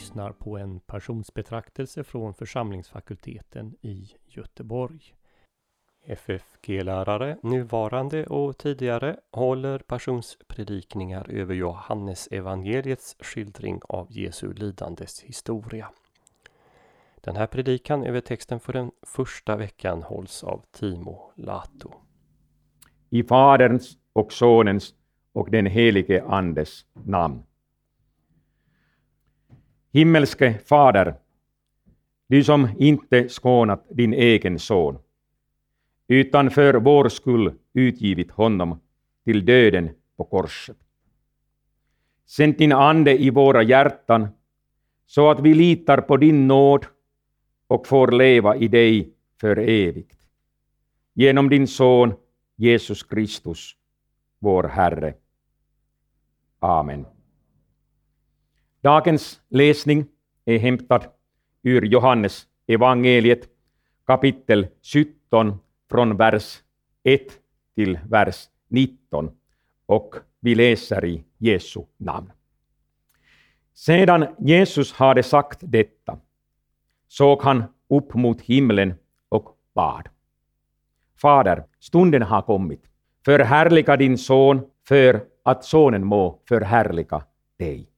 Lyssnar på en personsbetraktelse från församlingsfakulteten i Göteborg. FFG-lärare, nuvarande och tidigare, håller passionspredikningar över Johannes evangeliets skildring av Jesu lidandes historia. Den här predikan över texten för den första veckan hålls av Timo Lato. I Faderns och Sonens och den helige Andes namn. Himmelske Fader, du som inte skånat din egen son, utan för vår skull utgivit honom till döden på korset. Sänd din Ande i våra hjärtan så att vi litar på din nåd och får leva i dig för evigt. Genom din Son Jesus Kristus, vår Herre. Amen. Dagens läsning är hämtad ur Johannes evangeliet kapitel 17 från vers 1 till vers 19 och vi läser i Jesu namn. Sedan Jesus hade sagt detta såg han upp mot himlen och bad. Fader, stunden har kommit. Förhärliga din son för att sonen må förhärliga dig.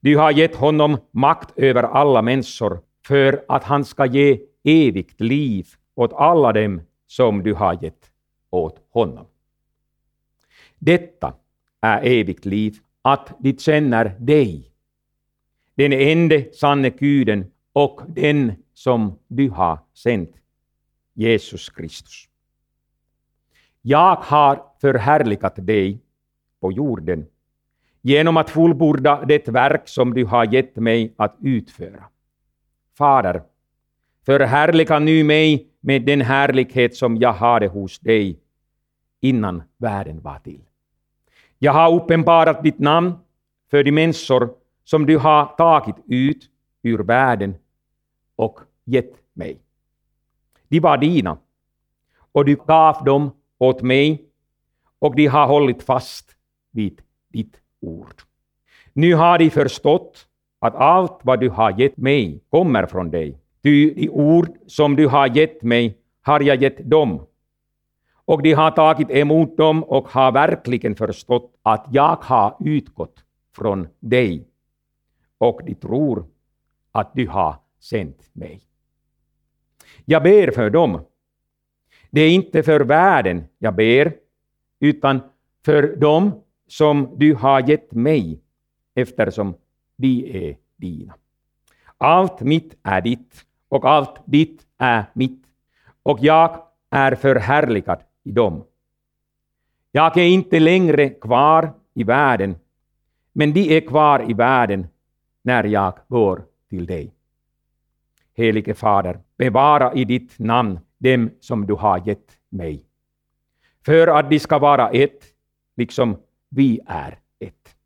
Du har gett honom makt över alla människor för att han ska ge evigt liv åt alla dem som du har gett åt honom. Detta är evigt liv, att de känner dig, den enda sanne Guden och den som du har sänt, Jesus Kristus. Jag har förhärligat dig på jorden genom att fullborda det verk som du har gett mig att utföra. Fader, förhärliga nu mig med den härlighet som jag hade hos dig innan världen var till. Jag har uppenbarat ditt namn för de människor som du har tagit ut ur världen och gett mig. De var dina, och du gav dem åt mig, och de har hållit fast vid ditt ord. Nu har de förstått att allt vad du har gett mig kommer från dig. Ty de ord som du har gett mig har jag gett dem. Och de har tagit emot dem och har verkligen förstått att jag har utgått från dig. Och de tror att du har sänt mig. Jag ber för dem. Det är inte för världen jag ber, utan för dem som du har gett mig, eftersom de är dina. Allt mitt är ditt, och allt ditt är mitt, och jag är förhärligad i dem. Jag är inte längre kvar i världen, men de är kvar i världen när jag går till dig. Helige Fader, bevara i ditt namn dem som du har gett mig, för att de ska vara ett, liksom vi är ett.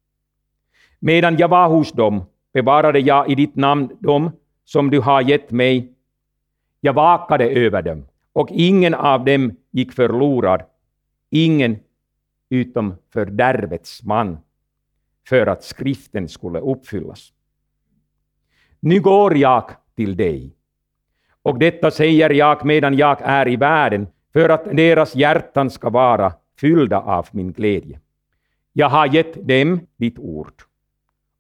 Medan jag var hos dem bevarade jag i ditt namn dem som du har gett mig. Jag vakade över dem, och ingen av dem gick förlorad, ingen utom fördärvets man, för att skriften skulle uppfyllas. Nu går jag till dig, och detta säger jag medan jag är i världen, för att deras hjärtan ska vara fyllda av min glädje. Jag har gett dem ditt ord,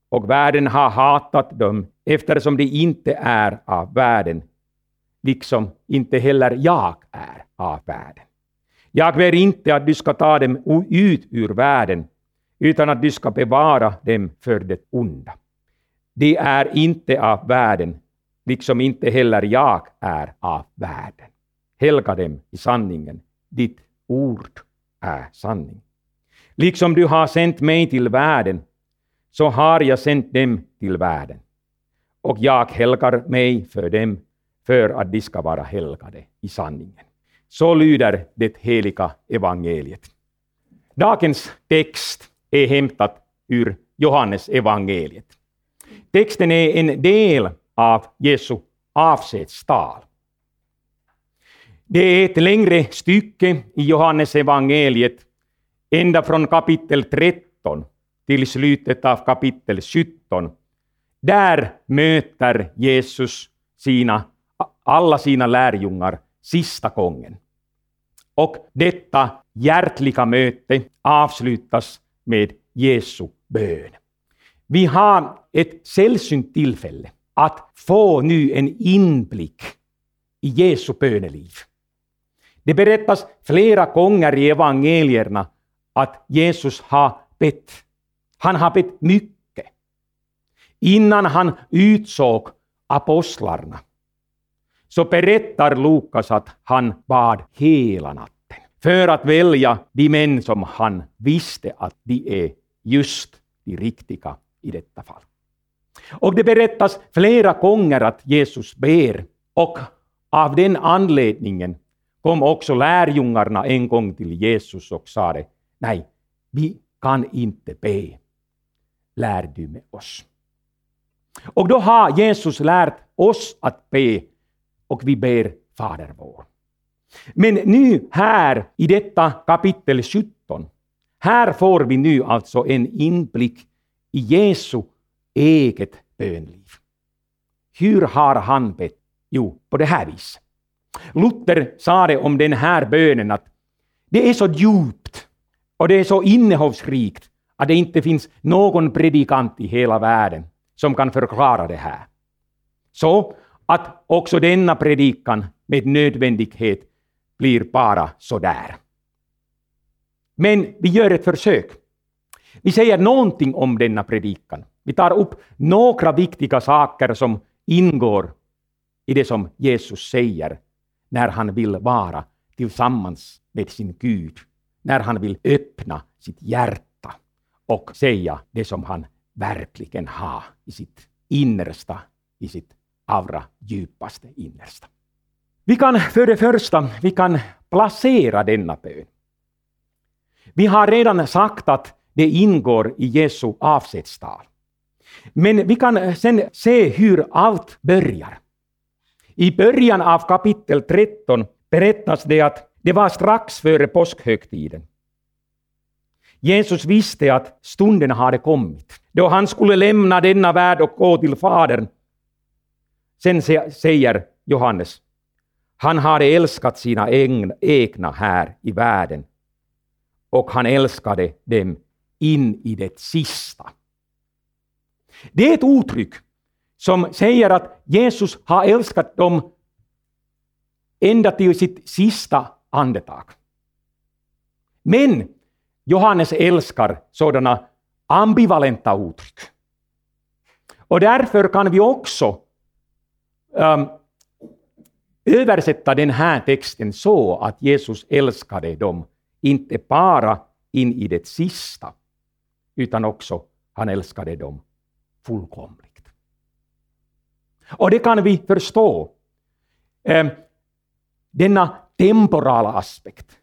och världen har hatat dem eftersom de inte är av världen, liksom inte heller jag är av världen. Jag ber inte att du ska ta dem ut ur världen, utan att du ska bevara dem för det onda. De är inte av världen, liksom inte heller jag är av världen. Helga dem i sanningen. Ditt ord är sanning. Liksom du har sänt mig till världen, så har jag sänt dem till världen. Och jag helgar mig för dem, för att de ska vara helgade i sanningen. Så lyder det heliga evangeliet. Dagens text är hämtad ur Johannes evangeliet. Texten är en del av Jesu avskedstal. Det är ett längre stycke i Johannes evangeliet ända från kapitel 13 till slutet av kapitel 17, där möter Jesus sina, alla sina lärjungar sista gången. Och detta hjärtliga möte avslutas med Jesu bön. Vi har ett sällsynt tillfälle att få nu en inblick i Jesu böneliv. Det berättas flera gånger i evangelierna att Jesus har bett. Han har bett mycket. Innan han utsåg apostlarna så berättar Lukas att han bad hela natten för att välja de män som han visste att de är just de riktiga i detta fall. Och det berättas flera gånger att Jesus ber och av den anledningen kom också lärjungarna en gång till Jesus och sade nej, vi kan inte be. Lär du med oss. Och då har Jesus lärt oss att be och vi ber Fader vår. Men nu här i detta kapitel 17, här får vi nu alltså en inblick i Jesu eget bönliv. Hur har han bett? Jo, på det här viset. Luther sa det om den här bönen att det är så djupt och det är så innehållsrikt att det inte finns någon predikant i hela världen som kan förklara det här. Så att också denna predikan med nödvändighet blir bara sådär. Men vi gör ett försök. Vi säger någonting om denna predikan. Vi tar upp några viktiga saker som ingår i det som Jesus säger när han vill vara tillsammans med sin Gud, när han vill öppna sitt hjärta och säga det som han verkligen har i sitt innersta, i sitt allra djupaste innersta. Vi kan för det första vi kan placera denna bön. Vi har redan sagt att det ingår i Jesu avskedstal. Men vi kan sen se hur allt börjar. I början av kapitel 13 berättas det att det var strax före påskhögtiden. Jesus visste att stunden hade kommit då han skulle lämna denna värld och gå till Fadern. Sen säger Johannes, han hade älskat sina egna här i världen och han älskade dem in i det sista. Det är ett uttryck som säger att Jesus har älskat dem ända till sitt sista andetag. Men Johannes älskar sådana ambivalenta uttryck. Och därför kan vi också um, översätta den här texten så att Jesus älskade dem inte bara in i det sista, utan också han älskade dem fullkomligt. Och det kan vi förstå. Ähm, denna temporala aspekt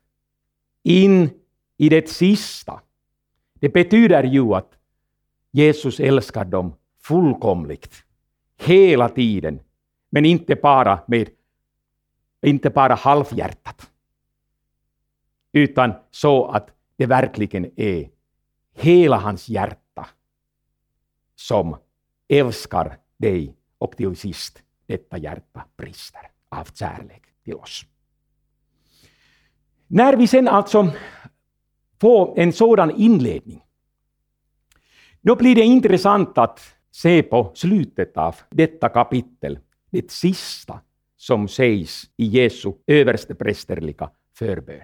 in i det sista. Det betyder ju att Jesus älskar dem fullkomligt, hela tiden, men inte bara med inte bara halvhjärtat, utan så att det verkligen är hela hans hjärta som älskar dig och till sist detta hjärta brister av kärlek till oss. När vi sen alltså får en sådan inledning, då blir det intressant att se på slutet av detta kapitel, det sista som sägs i Jesu översteprästerliga förbön.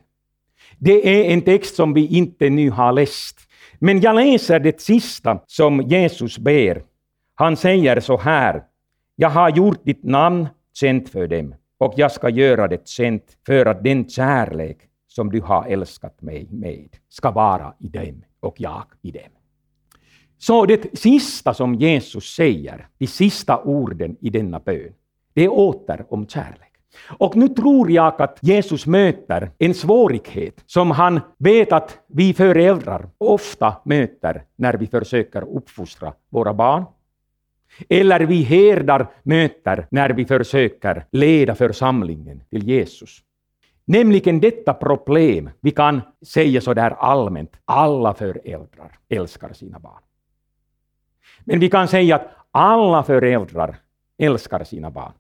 Det är en text som vi inte nu har läst, men jag läser det sista som Jesus ber. Han säger så här. Jag har gjort ditt namn känt för dem och jag ska göra det känt för att den kärlek som du har älskat mig med ska vara i dem och jag i dem. Så det sista som Jesus säger, de sista orden i denna bön, det är åter om kärlek. Och nu tror jag att Jesus möter en svårighet som han vet att vi föräldrar ofta möter när vi försöker uppfostra våra barn. Eller vi herdar möter när vi försöker leda församlingen till Jesus. Nämligen detta problem, vi kan säga så där allmänt, alla föräldrar älskar sina barn. Men vi kan säga att alla föräldrar älskar sina barn.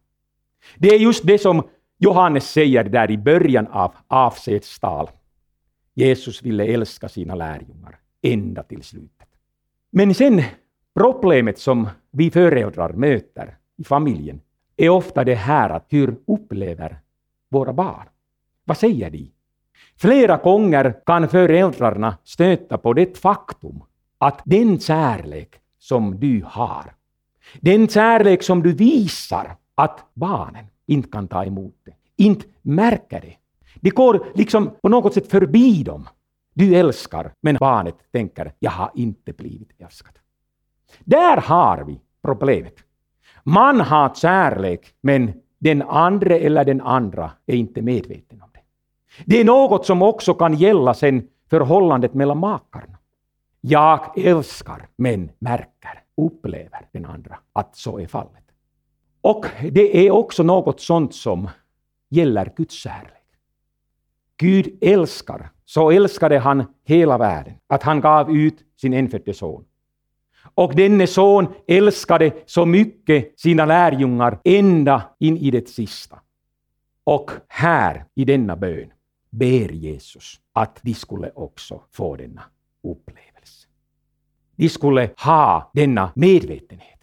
Det är just det som Johannes säger där i början av avskedstal. Jesus ville älska sina lärjungar ända till slutet. Men sen problemet som vi föräldrar möter i familjen är ofta det här att hur upplever våra barn? Vad säger de? Flera gånger kan föräldrarna stöta på det faktum att den kärlek som du har, den kärlek som du visar att barnen inte kan ta emot det, inte märker det. Det går liksom på något sätt förbi dem. Du älskar, men barnet tänker, jag har inte blivit älskad. Där har vi problemet. Man har kärlek, men den andra eller den andra är inte medveten om det. Det är något som också kan gälla sen förhållandet mellan makarna. Jag älskar, men märker, upplever den andra att så är fallet. Och det är också något sånt som gäller Guds kärlek. Gud älskar, så älskade han hela världen, att han gav ut sin enfödde son. Och denne son älskade så mycket sina lärjungar ända in i det sista. Och här i denna bön ber Jesus att de skulle också få denna upplevelse. De skulle ha denna medvetenhet.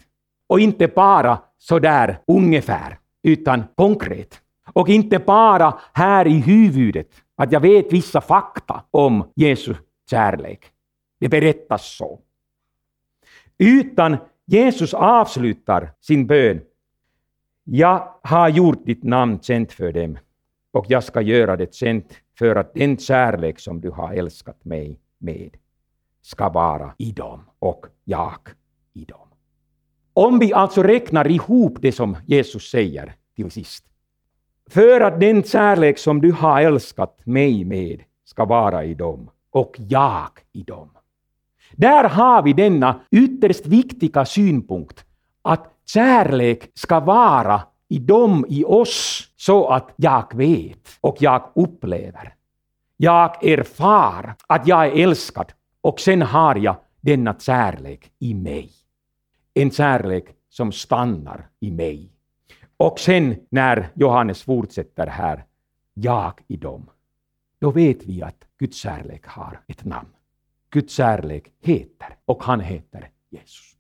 Och inte bara sådär ungefär, utan konkret. Och inte bara här i huvudet, att jag vet vissa fakta om Jesu kärlek. Det berättas så. Utan Jesus avslutar sin bön. Jag har gjort ditt namn känt för dem och jag ska göra det känt för att den kärlek som du har älskat mig med ska vara i dem och jag i dem. Om vi alltså räknar ihop det som Jesus säger till sist. För att den kärlek som du har älskat mig med ska vara i dem och jag i dem. Där har vi denna ytterst viktiga synpunkt att kärlek ska vara i dem, i oss, så att jag vet och jag upplever. Jag erfar att jag är älskad och sen har jag denna kärlek i mig. En kärlek som stannar i mig. Och sen när Johannes fortsätter här, jag i dem, då vet vi att Guds kärlek har ett namn. Guds kärlek heter och han heter Jesus.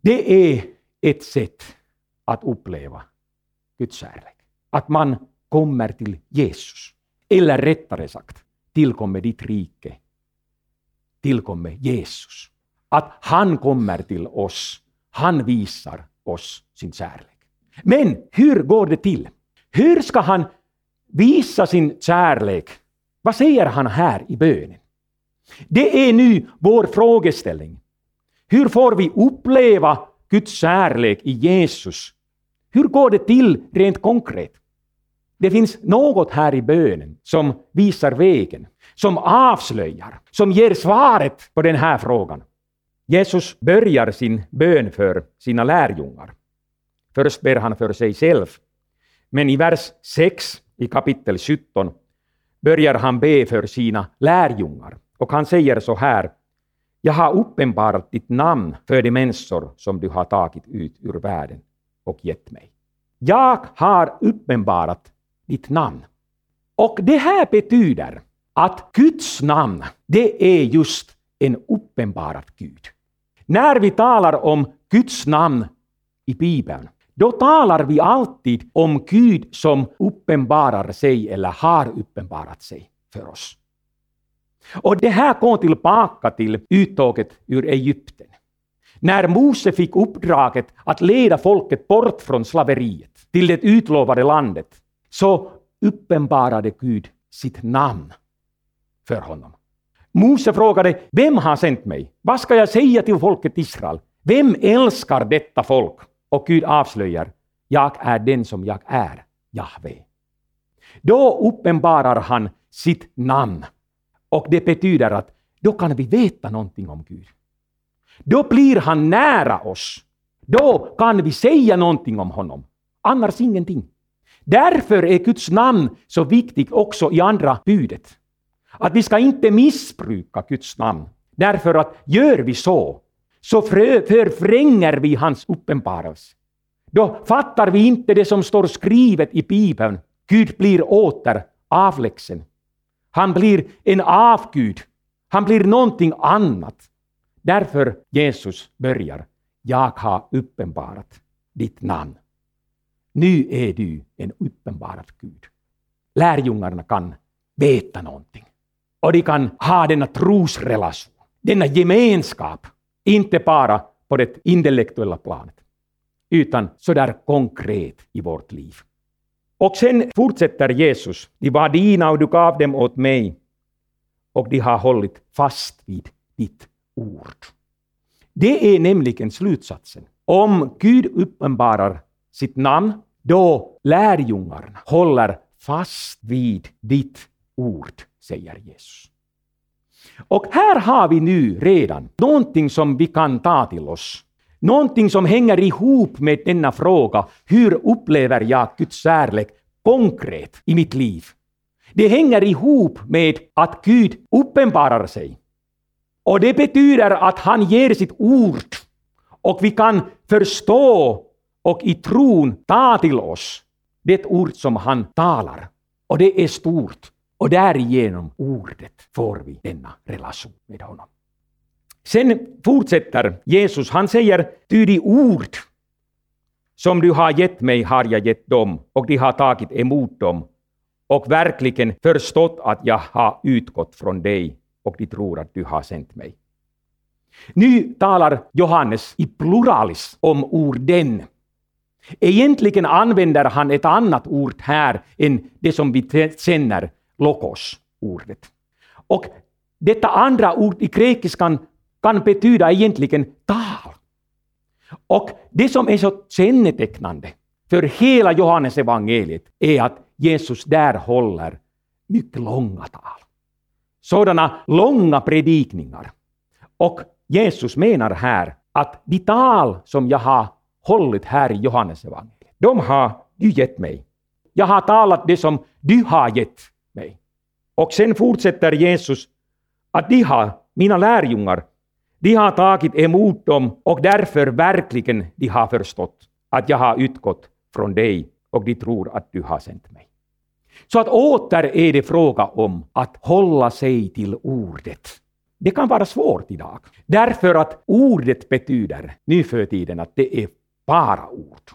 Det är ett sätt att uppleva Guds kärlek. Att man kommer till Jesus. Eller rättare sagt, tillkommer ditt rike. Tillkommer Jesus. Att han kommer till oss. Han visar oss sin kärlek. Men hur går det till? Hur ska han visa sin kärlek? Vad säger han här i bönen? Det är nu vår frågeställning. Hur får vi uppleva Guds kärlek i Jesus? Hur går det till rent konkret? Det finns något här i bönen som visar vägen, som avslöjar, som ger svaret på den här frågan. Jesus börjar sin bön för sina lärjungar. Först ber han för sig själv. Men i vers 6 i kapitel 17 börjar han be för sina lärjungar. Och han säger så här. Jag har uppenbarat ditt namn för de människor som du har tagit ut ur världen och gett mig. Jag har uppenbarat ditt namn. Och det här betyder att Guds namn, det är just en uppenbarad Gud. När vi talar om Guds namn i Bibeln, då talar vi alltid om Gud som uppenbarar sig eller har uppenbarat sig för oss. Och det här går tillbaka till uttåget ur Egypten. När Mose fick uppdraget att leda folket bort från slaveriet till det utlovade landet, så uppenbarade Gud sitt namn för honom. Mose frågade, vem har sänt mig? Vad ska jag säga till folket Israel? Vem älskar detta folk? Och Gud avslöjar, jag är den som jag är, Jahve. Då uppenbarar han sitt namn och det betyder att då kan vi veta någonting om Gud. Då blir han nära oss. Då kan vi säga någonting om honom. Annars ingenting. Därför är Guds namn så viktigt också i andra budet. Att vi ska inte missbruka Guds namn. Därför att gör vi så, så förvränger vi hans uppenbarelse. Då fattar vi inte det som står skrivet i Bibeln. Gud blir åter avlägsen. Han blir en avgud. Han blir någonting annat. Därför Jesus börjar. Jag har uppenbarat ditt namn. Nu är du en uppenbarad Gud. Lärjungarna kan veta någonting. Och de kan ha denna trosrelation, denna gemenskap, inte bara på det intellektuella planet, utan sådär konkret i vårt liv. Och sen fortsätter Jesus. De var dina och du gav dem åt mig och de har hållit fast vid ditt ord. Det är nämligen slutsatsen. Om Gud uppenbarar sitt namn, då lärjungarna håller fast vid ditt ord, säger Jesus. Och här har vi nu redan någonting som vi kan ta till oss. Någonting som hänger ihop med denna fråga, hur upplever jag Guds kärlek konkret i mitt liv? Det hänger ihop med att Gud uppenbarar sig. Och det betyder att han ger sitt ord och vi kan förstå och i tron ta till oss det ord som han talar. Och det är stort. Och därigenom ordet får vi denna relation med honom. Sen fortsätter Jesus, han säger, ty de ord som du har gett mig har jag gett dem, och de har tagit emot dem och verkligen förstått att jag har utgått från dig och de tror att du har sänt mig. Nu talar Johannes i pluralis om orden. Egentligen använder han ett annat ord här än det som vi känner, lokos, ordet. Och detta andra ord i grekiskan kan betyda egentligen tal. Och det som är så kännetecknande för hela Johannes evangeliet är att Jesus där håller mycket långa tal. Sådana långa predikningar. Och Jesus menar här att de tal som jag har hållit här i Johannesevangeliet, de har du gett mig. Jag har talat det som du har gett mig. Och sen fortsätter Jesus att de har, mina lärjungar, de har tagit emot dem och därför verkligen de har förstått att jag har utgått från dig och de tror att du har sänt mig. Så att åter är det fråga om att hålla sig till ordet. Det kan vara svårt idag, därför att ordet betyder nu för tiden att det är bara ord.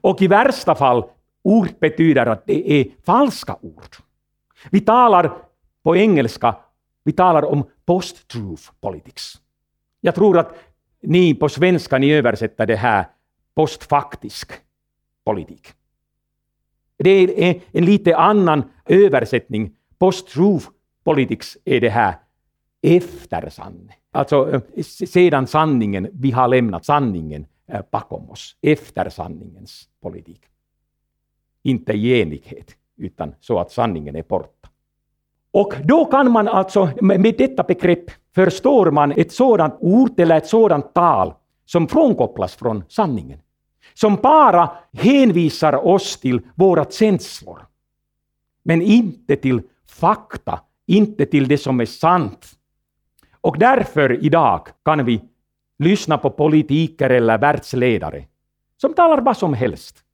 Och i värsta fall, ord betyder att det är falska ord. Vi talar på engelska, vi talar om post-truth politics. Jag tror att ni på svenska ni översätter det här postfaktisk politik. Det är en lite annan översättning. Post-truth politics är det här efter sanning. Alltså eh, sedan sanningen, vi har lämnat sanningen eh, bakom oss. Efter sanningens politik. Inte i enighet, utan så att sanningen är borta. Och då kan man alltså, med detta begrepp förstår man ett sådant ord eller ett sådant tal som frånkopplas från sanningen. Som bara hänvisar oss till våra känslor. Men inte till fakta, inte till det som är sant. Och därför idag kan vi lyssna på politiker eller världsledare som talar vad som helst.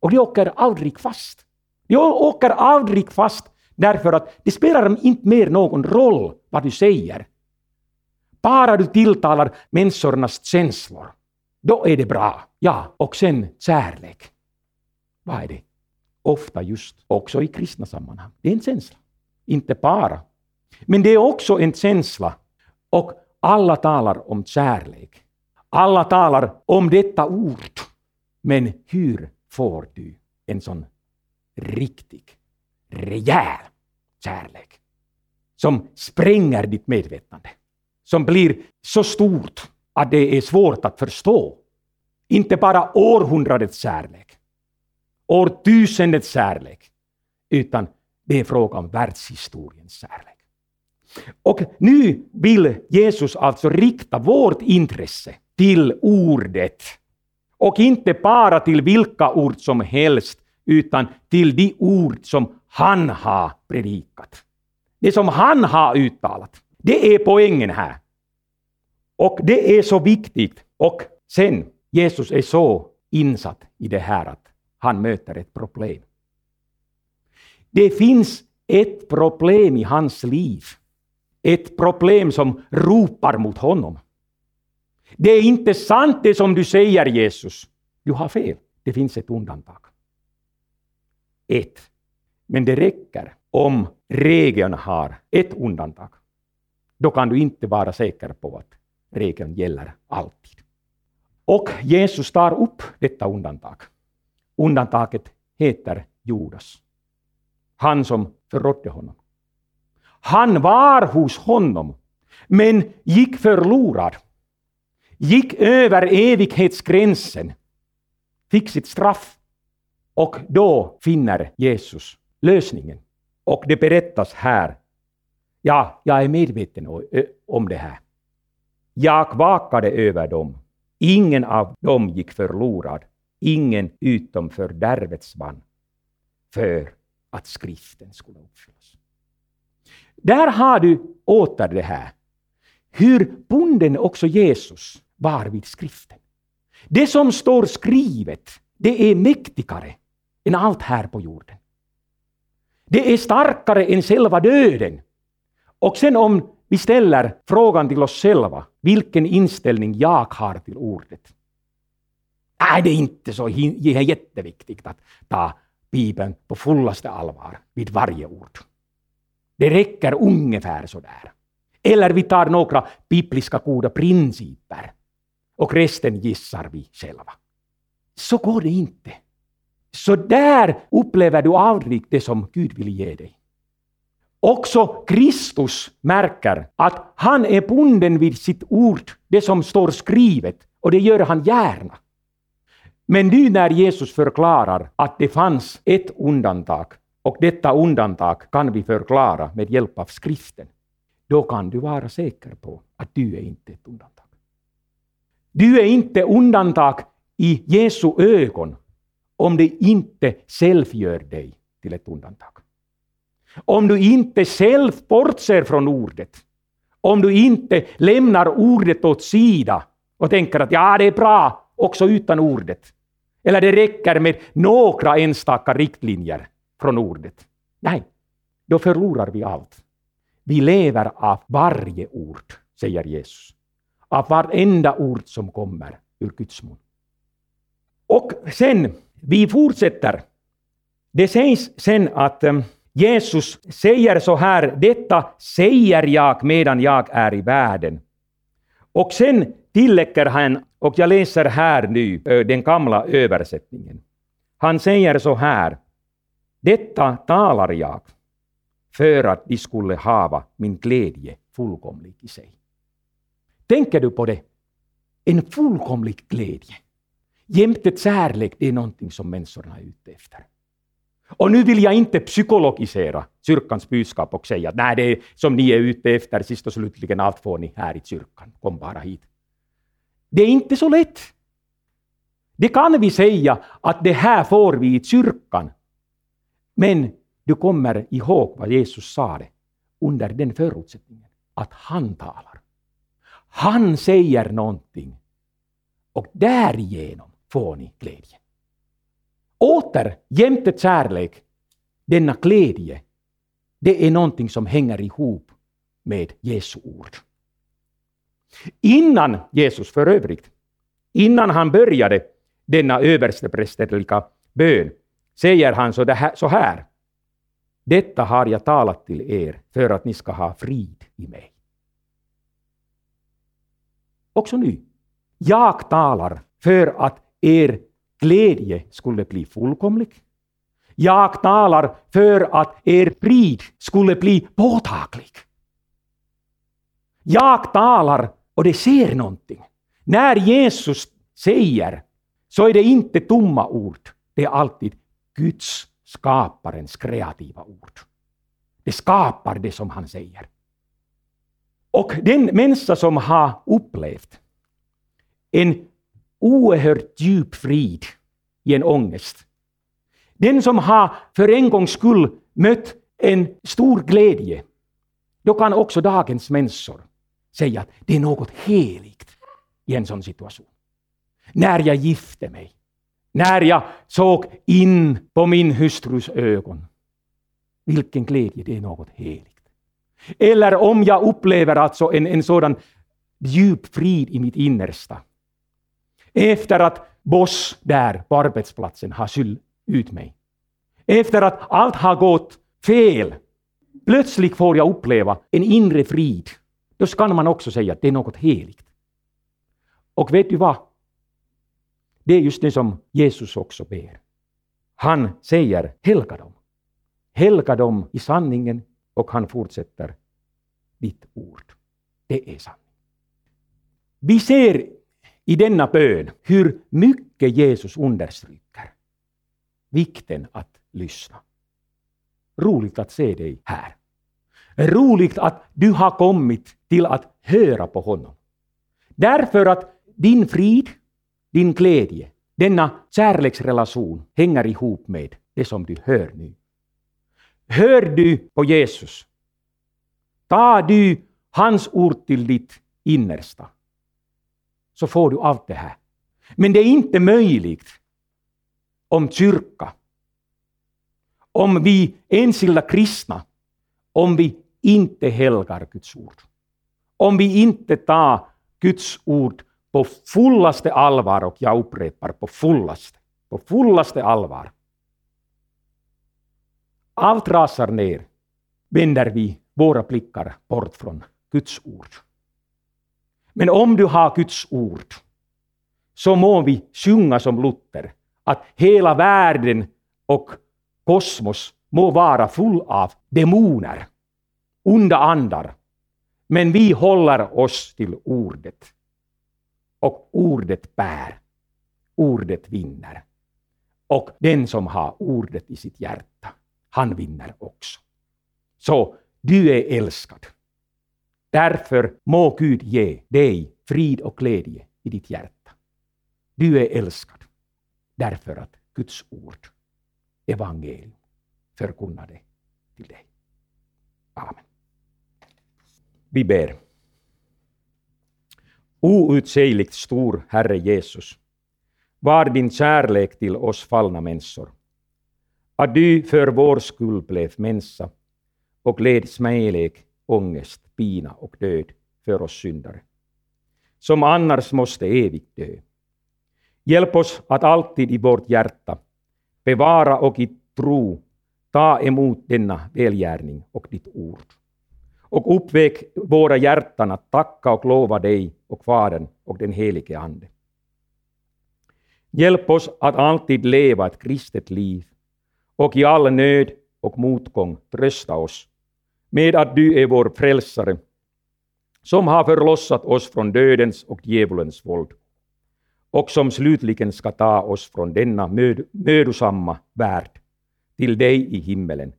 Och de åker aldrig fast. De åker aldrig fast Därför att det spelar inte mer någon roll vad du säger. Bara du tilltalar människornas känslor, då är det bra. Ja, och sen kärlek. Vad är det? Ofta just också i kristna sammanhang. Det är en känsla. Inte bara. Men det är också en känsla. Och alla talar om kärlek. Alla talar om detta ord. Men hur får du en sån riktig rejäl kärlek. Som spränger ditt medvetande. Som blir så stort att det är svårt att förstå. Inte bara århundradets kärlek, årtusendets kärlek, utan det är fråga om världshistoriens kärlek. Och nu vill Jesus alltså rikta vårt intresse till ordet. Och inte bara till vilka ord som helst, utan till de ord som han har predikat. Det som han har uttalat. Det är poängen här. Och det är så viktigt. Och sen, Jesus är så insatt i det här att han möter ett problem. Det finns ett problem i hans liv. Ett problem som ropar mot honom. Det är inte sant det som du säger Jesus. Du har fel. Det finns ett undantag. Ett. Men det räcker om regeln har ett undantag. Då kan du inte vara säker på att regeln gäller alltid. Och Jesus tar upp detta undantag. Undantaget heter Judas. Han som förrådde honom. Han var hos honom, men gick förlorad. Gick över evighetsgränsen, fick sitt straff. Och då finner Jesus lösningen. Och det berättas här. Ja, jag är medveten om det här. Jag vakade över dem. Ingen av dem gick förlorad, ingen utom fördärvets man, för att skriften skulle uppfyllas. Där har du åter det här, hur bunden också Jesus var vid skriften. Det som står skrivet, det är mäktigare än allt här på jorden. Det är starkare än själva döden. Och sen om vi ställer frågan till oss själva, vilken inställning jag har till ordet. Är det inte så jätteviktigt att ta Bibeln på fullaste allvar vid varje ord. Det räcker ungefär så där. Eller vi tar några bibliska goda principer och resten gissar vi själva. Så går det inte. Så där upplever du aldrig det som Gud vill ge dig. Också Kristus märker att han är bunden vid sitt ord, det som står skrivet, och det gör han gärna. Men nu när Jesus förklarar att det fanns ett undantag, och detta undantag kan vi förklara med hjälp av skriften, då kan du vara säker på att du är inte ett undantag. Du är inte undantag i Jesu ögon om det inte själv gör dig till ett undantag. Om du inte själv bortser från ordet, om du inte lämnar ordet åt sida och tänker att ja, det är bra också utan ordet, eller det räcker med några enstaka riktlinjer från ordet. Nej, då förlorar vi allt. Vi lever av varje ord, säger Jesus. Av vartenda ord som kommer ur Guds mun. Och sen, vi fortsätter. Det sägs sen att ehm, Jesus säger så här, detta säger jag medan jag är i världen. Och sen tillägger han, och jag läser här nu den gamla översättningen. Han säger så här, detta talar jag för att de skulle hava min glädje fullkomlig i sig. Tänker du på det? En fullkomlig glädje. Jämte kärlek, det är någonting som människorna är ute efter. Och nu vill jag inte psykologisera kyrkans budskap och säga att nej, det är som ni är ute efter, sist och slutligen allt får ni här i kyrkan, kom bara hit. Det är inte så lätt. Det kan vi säga att det här får vi i kyrkan. Men du kommer ihåg vad Jesus sa det under den förutsättningen att han talar. Han säger någonting och därigenom får ni glädje. Åter, jämte kärlek, denna glädje, det är någonting som hänger ihop med Jesu ord. Innan Jesus för övrigt, innan han började denna översteprästerliga bön, säger han så här. Detta har jag talat till er för att ni ska ha frid i mig. Också nu. Jag talar för att er glädje skulle bli fullkomlig. Jag talar för att er frid skulle bli påtaglig. Jag talar och det ser någonting. När Jesus säger så är det inte tomma ord. Det är alltid Guds, skaparens kreativa ord. Det skapar det som han säger. Och den människa som har upplevt en oerhört djup frid i en ångest. Den som har för en gångs skull mött en stor glädje, då kan också dagens människor säga att det är något heligt i en sån situation. När jag gifte mig, när jag såg in på min hustrus ögon, vilken glädje, det är något heligt. Eller om jag upplever alltså en, en sådan djup frid i mitt innersta. Efter att boss där på arbetsplatsen har skylt ut mig. Efter att allt har gått fel. Plötsligt får jag uppleva en inre frid. Då kan man också säga att det är något heligt. Och vet du vad? Det är just det som Jesus också ber. Han säger helga dem. Helga dem i sanningen och han fortsätter ditt ord. Det är sant. Vi ser i denna bön hur mycket Jesus understryker vikten att lyssna. Roligt att se dig här. Roligt att du har kommit till att höra på honom. Därför att din frid, din glädje, denna kärleksrelation hänger ihop med det som du hör nu. Hör du på Jesus? Tar du hans ord till ditt innersta? Så får du allt det här. Men det är inte möjligt om kyrka, om vi enskilda kristna, om vi inte helgar Guds ord. Om vi inte tar Guds ord på fullaste allvar, och jag upprepar på fullaste, på fullaste allvar. Allt rasar ner, vänder vi våra blickar bort från Guds ord. Men om du har Guds ord, så må vi sjunga som Luther, att hela världen och kosmos må vara full av demoner, onda andar, men vi håller oss till ordet. Och ordet bär, ordet vinner. Och den som har ordet i sitt hjärta, han vinner också. Så du är älskad. Därför må Gud ge dig frid och glädje i ditt hjärta. Du är älskad därför att Guds ord, evangelium, förkunnade till dig. Amen. Vi ber. Outsägligt stor Herre Jesus, var din kärlek till oss fallna människor. Att du för vår skull blev människa och led smälek, ångest, pina och död för oss syndare, som annars måste evigt dö. Hjälp oss att alltid i vårt hjärta bevara och i tro ta emot denna välgärning och ditt ord. Och uppväck våra hjärtan att tacka och lova dig och Fadern och den helige Ande. Hjälp oss att alltid leva ett kristet liv och i all nöd och motgång trösta oss med att du är vår frälsare som har förlossat oss från dödens och djävulens våld och som slutligen ska ta oss från denna möd mödosamma värld till dig i himmelen,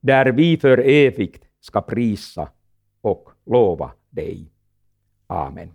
där vi för evigt ska prisa och lova dig. Amen.